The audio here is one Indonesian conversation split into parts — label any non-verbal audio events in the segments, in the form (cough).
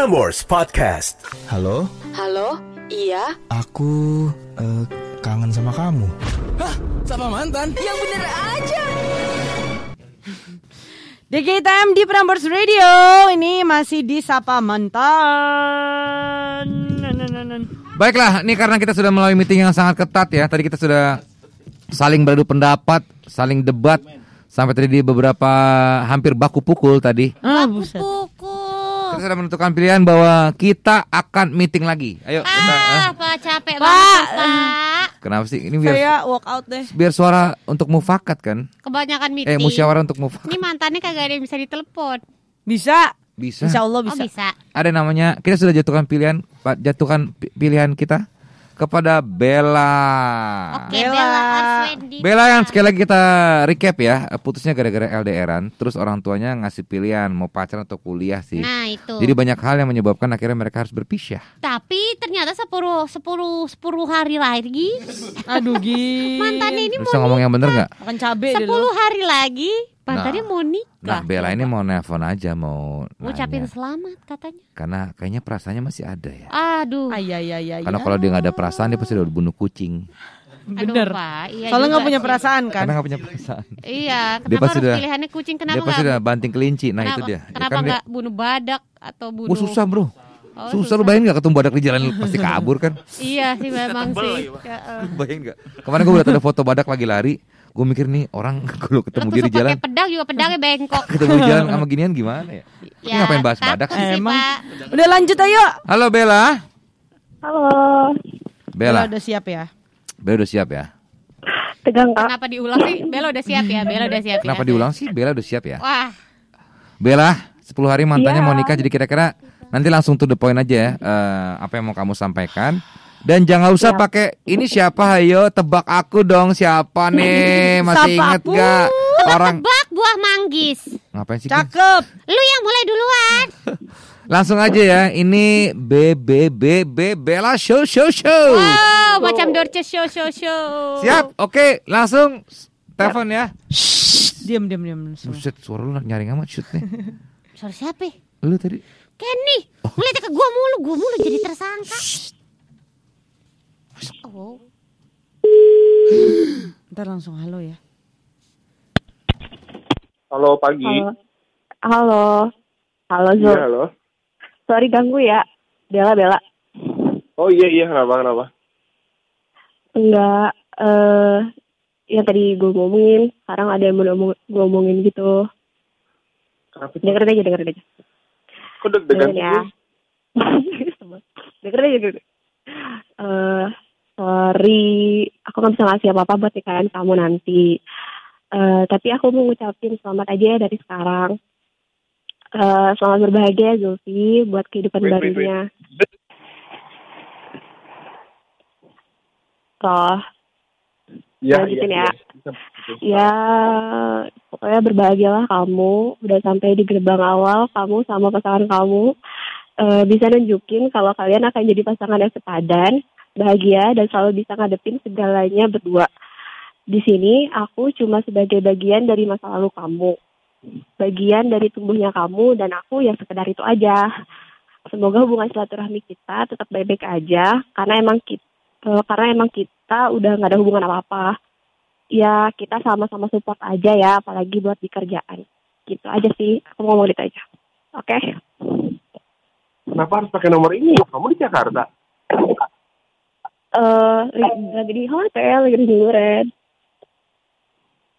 Prambors Podcast. Halo, Halo, iya. aku eh, kangen sama kamu. Sama mantan? Yang bener aja. (laughs) DGTM di Prambors Radio ini masih di Sapa Mantan. Baiklah, ini karena kita sudah melalui meeting yang sangat ketat ya. Tadi kita sudah saling beradu pendapat, saling debat sampai tadi di beberapa hampir baku pukul tadi. Ah, buset. Kita sudah menentukan pilihan bahwa kita akan meeting lagi. Ayo kita. eh, Ah, Pak capek Pak. banget, Pak. Kenapa sih? Ini biar Saya walk out deh. biar suara untuk mufakat kan? Kebanyakan meeting. Eh musyawarah untuk mufakat. Ini mantannya kagak ada yang bisa ditelepon. Bisa. Bisa. Insya Allah Oh, bisa. bisa. Ada namanya. Kita sudah jatuhkan pilihan, Pak, jatuhkan pi- pilihan kita kepada Bella. Oke, Bella. Bella Arswendi. Bella yang sekali lagi kita recap ya, putusnya gara-gara LDRan, terus orang tuanya ngasih pilihan mau pacaran atau kuliah sih. Nah, itu. Jadi banyak hal yang menyebabkan akhirnya mereka harus berpisah. Tapi ternyata 10 10 10 hari lagi Aduh gila. mantannya ini Bisa ngomong yang bener nggak? Makan cabe 10 dulu. hari lagi mantannya mau nikah. Nah Bella ini mau nelpon aja mau Ngucapin nanya. selamat katanya. Karena kayaknya perasaannya masih ada ya. Aduh. Ay, ay, ay, ay, Karena ay. kalau dia nggak ada perasaan dia pasti udah bunuh kucing. Aduh, Bener. Pak. Iya Soalnya nggak punya sih. perasaan kan. Karena nggak punya perasaan. Iya, Dia kenapa pasti harus udah- pilihannya kucing? Kenapa dia pasti nggak- udah banting kelinci. Nah kenapa, itu dia. Ya Kenapa kan dia- nggak bunuh badak atau bunuh? Oh susah bro. Oh, susah lu bayangin nggak ketemu badak di jalan lu pasti kabur kan? Iya sih memang sih. Ya, eh. Bayangin nggak? Kemarin gue udah ada foto badak lagi lari. Gue mikir nih orang (laughs) kalau ketemu Lo dia di jalan, pedang juga pedangnya (laughs) bengkok. ketemu di jalan sama ginian gimana ya? Ini ngapain bahas badak sih? Emang. Pak. Udah lanjut ayo. Halo Bella. Halo, Bella. udah siap ya. Bella udah siap ya? tegang kak. Kenapa diulang sih? Bella udah siap ya? Bella udah siap Kenapa ya? diulang sih? Bella udah siap ya? Wah, Bella, 10 hari mantannya Iya. mau nikah jadi kira-kira nanti langsung to the point aja ya. eh, apa yang mau kamu sampaikan? Dan jangan usah pakai ini siapa ayo tebak aku dong siapa nih (laughs) masih Siapa inget aku? gak orang bak buah manggis. ngapain sih? Cakep. Lu yang mulai duluan. (laughs) langsung aja ya ini B B B B Bella show show show Wow, macam Dorce show show show. siap oke langsung telepon ya Diam, diam, diam. Buset suara lu nyaring amat shoot nih (laughs) Suara siapa? ya? lu tadi Kenny. Ngeliatnya ke gua mulu, gua mulu jadi tersangka. Oh. Ntar langsung halo ya. Halo pagi. Halo, halo, halo Zul. Iya halo. Sorry ganggu ya, Bella Bella. Oh iya iya kenapa kenapa? Enggak, eh yang tadi gue ngomongin, sekarang ada yang mau ngomong, gue omongin gitu. Kenapa? Dengerin aja, dengerin aja. Kok deg-degan ya. (laughs) dengerin aja, dengerin. Eh, sorry, aku nggak bisa ngasih apa-apa buat nikahan kamu nanti. Eh, tapi aku mau ngucapin selamat aja ya dari sekarang. Eh, selamat berbahagia Zulfi buat kehidupan Wait, wait, wait. barunya. Loh, Iya Lanjutin ya. Bisa, bisa. ya pokoknya berbahagialah kamu udah sampai di gerbang awal kamu sama pasangan kamu eh, bisa nunjukin kalau kalian akan jadi pasangan yang sepadan bahagia dan selalu bisa ngadepin segalanya berdua. Di sini aku cuma sebagai bagian dari masa lalu kamu. Bagian dari tumbuhnya kamu dan aku ya sekedar itu aja. Semoga hubungan silaturahmi kita tetap baik-baik aja karena emang kita karena emang kita udah nggak ada hubungan apa-apa. Ya kita sama-sama support aja ya apalagi buat di kerjaan. Gitu aja sih aku mau ngomong gitu aja. Oke? Kenapa harus pakai nomor ini? Kamu di Jakarta. Eh lagi, di hotel lagi di liburan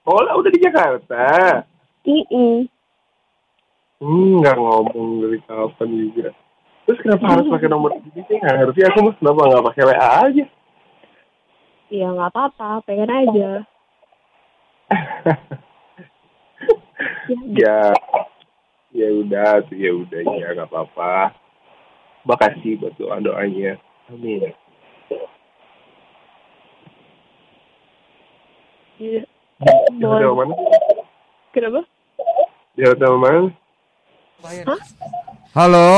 Oh lah udah di Jakarta. Mm-mm. Hmm nggak ngomong dari kapan juga. Terus kenapa harus pakai nomor ini sih? Nggak ngerti aku mas. Kenapa nggak pakai WA aja? ya nggak apa-apa pengen aja (laughs) ya ya udah ya udah ya nggak apa-apa. Makasih buat doa doanya. Amin. Iya. Di hotel mana? kenapa Di hotel mana? halo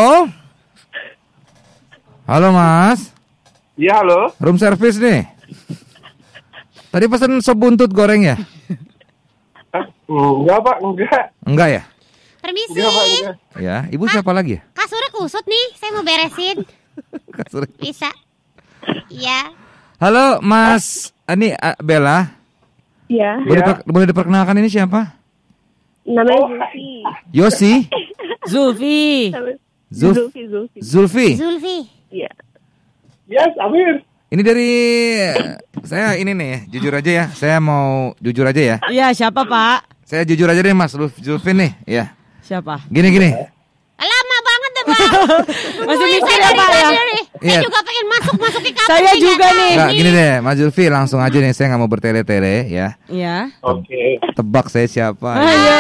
halo mas Iya halo. room service nih tadi pesan sop buntut goreng ya Hah? Enggak pak, enggak. enggak ya Permisi. Enggak pak, enggak. ya ibu siapa lagi ya Kasurnya kusut nih, saya mau beresin. Kasur. Bisa. Iya. Halo Mas, ini ah, Bella. Iya. Boleh, diper- boleh diperkenalkan ini siapa? Namanya Zulfi. Yosi, (laughs) Zulfi. Zulf, Zulfi, Zulfi. Zulfi. Zulfi. Iya. Yes, Amir. Ini dari saya ini nih, jujur aja ya. Saya mau jujur aja ya. Iya, siapa, Pak? Saya jujur aja deh Mas Zulf- Zulfi nih, ya. Siapa? Gini gini. Lama banget deh, Pak. Masih mikir saya ya, Pak ya? Saya Iya. juga pengen masuk, masuk ke kapan Saya juga nih. Enggak, gini deh, Mas Zulfi langsung aja nih. Saya nggak mau bertele-tele ya. Iya. Oke. Tebak saya siapa. Ayo.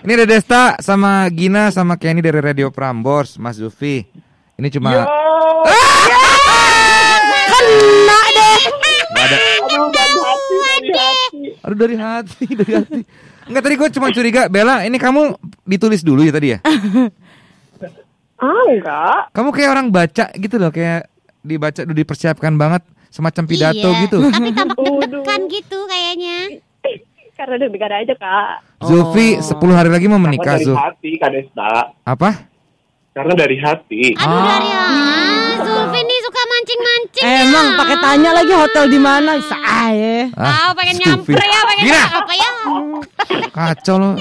Ini ada Desta sama Gina sama Kenny dari Radio Prambors, Mas Zulfi. Ini cuma Yo. Kena deh. ada. Aduh, dari hati, dari hati. Aduh dari hati, dari hati. Enggak tadi gue cuma curiga, Bella, ini kamu ditulis dulu ya tadi ya? (laughs) Ah, enggak. Kamu kayak orang baca gitu loh, kayak dibaca dulu dipersiapkan banget semacam pidato Iya, gitu. Tapi tampak (laughs) deg-degan gitu kayaknya. (laughs) Karena deg-degan aja, Kak. Zulfi 10 hari lagi mau menikah, dari Zul. hati, Kak Desta. Apa? Karena dari hati. Aduh Ah. dari Zulfi suka mancing-mancing Emang ya. pakai tanya lagi hotel di mana? Bisa aja. Ah, pengen Zulfi. nyamper ya, pengen Gina, apa ya? kacau loh.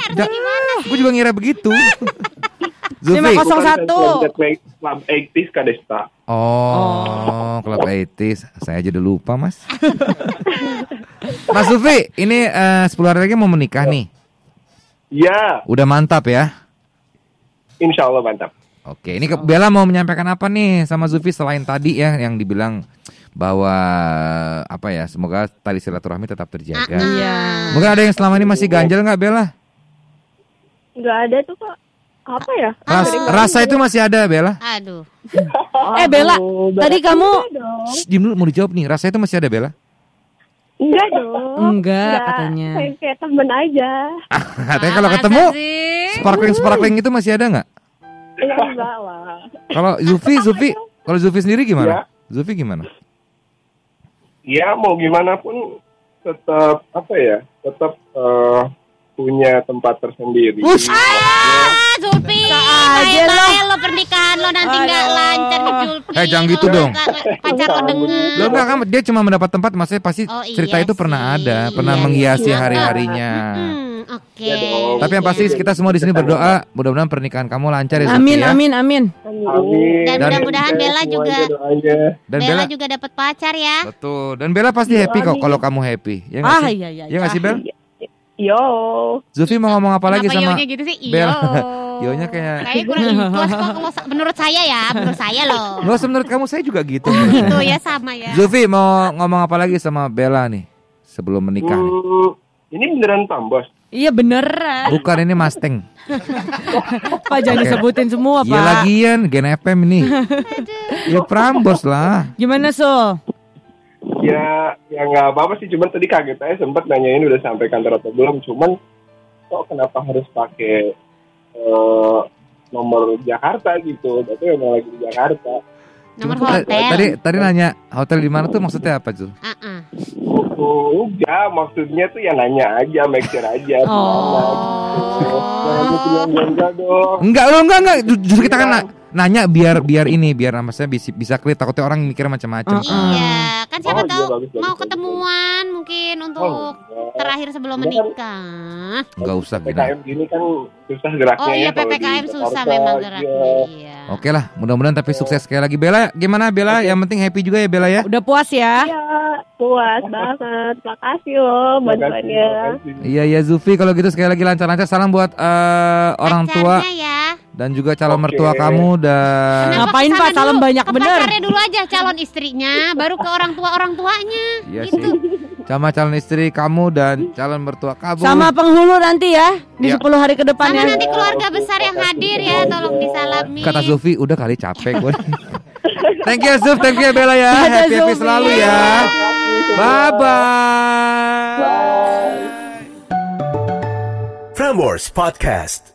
Gue juga ngira begitu. (laughs) Zulfi. 501. Bukan fans Club 80s, Kak Desta. Oh, klub 80s. Saya aja udah lupa, Mas. Mas Zulfi, ini eh, 10 hari lagi mau menikah nih. Ya, Udah mantap ya. insya Allah mantap. Oke, ini ke Bella mau menyampaikan apa nih sama Zulfi selain tadi ya yang dibilang bahwa apa ya, semoga tali silaturahmi tetap terjaga. Iya. Mungkin ada yang selama ini masih ganjel nggak Bella? Enggak ada tuh, Kak. Apa ya? Ras- rasa itu masih ada Bella? Aduh. (laughs) Eh Bella, Aduh, tadi berarti kamu. Shh, diem dulu mau dijawab nih. Rasa itu masih ada Bella? Enggak dong. Enggak, katanya. Kayak, kayak temen aja. (laughs) Katanya kalau ketemu sparkling sparkling itu masih ada nggak? Ya enggak lah. Kalau Zulfi, Zulfi, kalau Zulfi sendiri Ya. gimana? Zulfi gimana? Ya, mau gimana pun tetap, apa ya, tetap eh, punya tempat tersendiri. Wush. Ah, Zulfi, aja lo pernikahan lo nanti nggak lancar nih Zulfi. Eh, jangan gitu dong. nggak Pacar lo denger. Lo enggak kan dia cuma mendapat tempat maksudnya pasti Oh, iya cerita itu pernah sih. ada, pernah Iya, menghiasi iya. hari-harinya. Hmm, Oke. Ya dong. Tapi yang pasti kita semua di sini berdoa mudah-mudahan pernikahan kamu lancar ya Amin, ya. amin, amin. Amin. Dan Dan- mudah-mudahan Bella juga doanya. Dan Bella Bella juga dapat pacar ya. betul. Dan Bella pasti happy kok kalau kamu happy. Ya Ah, sih? iya, iya, Ya nggak sih Bel? Yo. Zulfi mau ngomong apa lagi sama yonya gitu sih? Bel? Iyo. (laughs) Yonya kayak Kayaknya kurang (laughs) ikhlas kok kalau menurut saya ya, menurut saya loh. Nggak usah menurut kamu saya juga gitu. Gitu ya sama ya. Zulfi mau ngomong apa lagi sama Bella nih sebelum menikah? nih? Hmm, ini beneran tambos. Iya beneran. Bukan ini Mustang. (laughs) Pak jangan disebutin semua, Iya Pak. lagian Gen FM ini. (laughs) ya Prambos lah. Gimana, So? Ya, ya nggak apa-apa sih. Cuman tadi kaget aja sempat nanyain udah sampai kantor atau belum. Cuman kok kenapa harus pakai eh, nomor Jakarta gitu? Berarti memang lagi di Jakarta. Nomor Cuma hotel. tadi- Tadi nanya hotel di mana tuh maksudnya apa Zul? Ah, ah. Oh, enggak, maksudnya tuh ya nanya aja, make sure aja. lupa enggak lo enggak enggak Ju- justru kita kan na- nanya biar biar ini biar maksudnya bisa bisa clear takutnya orang mikir macam-macam. Iya, kan siapa Oh, iya, tahu mau bagus. ketemuan mungkin untuk Oh, enggak. terakhir sebelum Enggak kan- menikah. Enggak usah gini. PKM gini kan susah geraknya Oh ya. iya di PPKM susah memang iya. geraknya. Iya. Oke lah, mudah-mudahan tapi sukses sekali lagi Bella. Gimana Bella? Yang penting happy juga ya Bella ya. Udah puas ya? Ya, puas banget. Makasih loh bantuannya. Iya ya Zulfi kalau gitu sekali lagi lancar-lancar salam buat eh, orang tua ya. dan juga calon Oke. mertua kamu dan Kenapa Ngapain, Pak? Salam dulu? banyak Ke bener. pacarnya dulu aja calon istrinya, baru ke orang tua orang tuanya. Iya gitu. sih. Sama calon istri kamu dan calon mertua kamu. Sama penghulu nanti ya di Iya. 10 hari ke Sama depannya. nanti keluarga besar yang hadir ya, tolong disalami. Kata Zulfi udah kali capek gue. (laughs) thank you Zuf, thank you ya Bella ya. Dadah, Happy happy selalu ya. Bye bye. Prambors Podcast.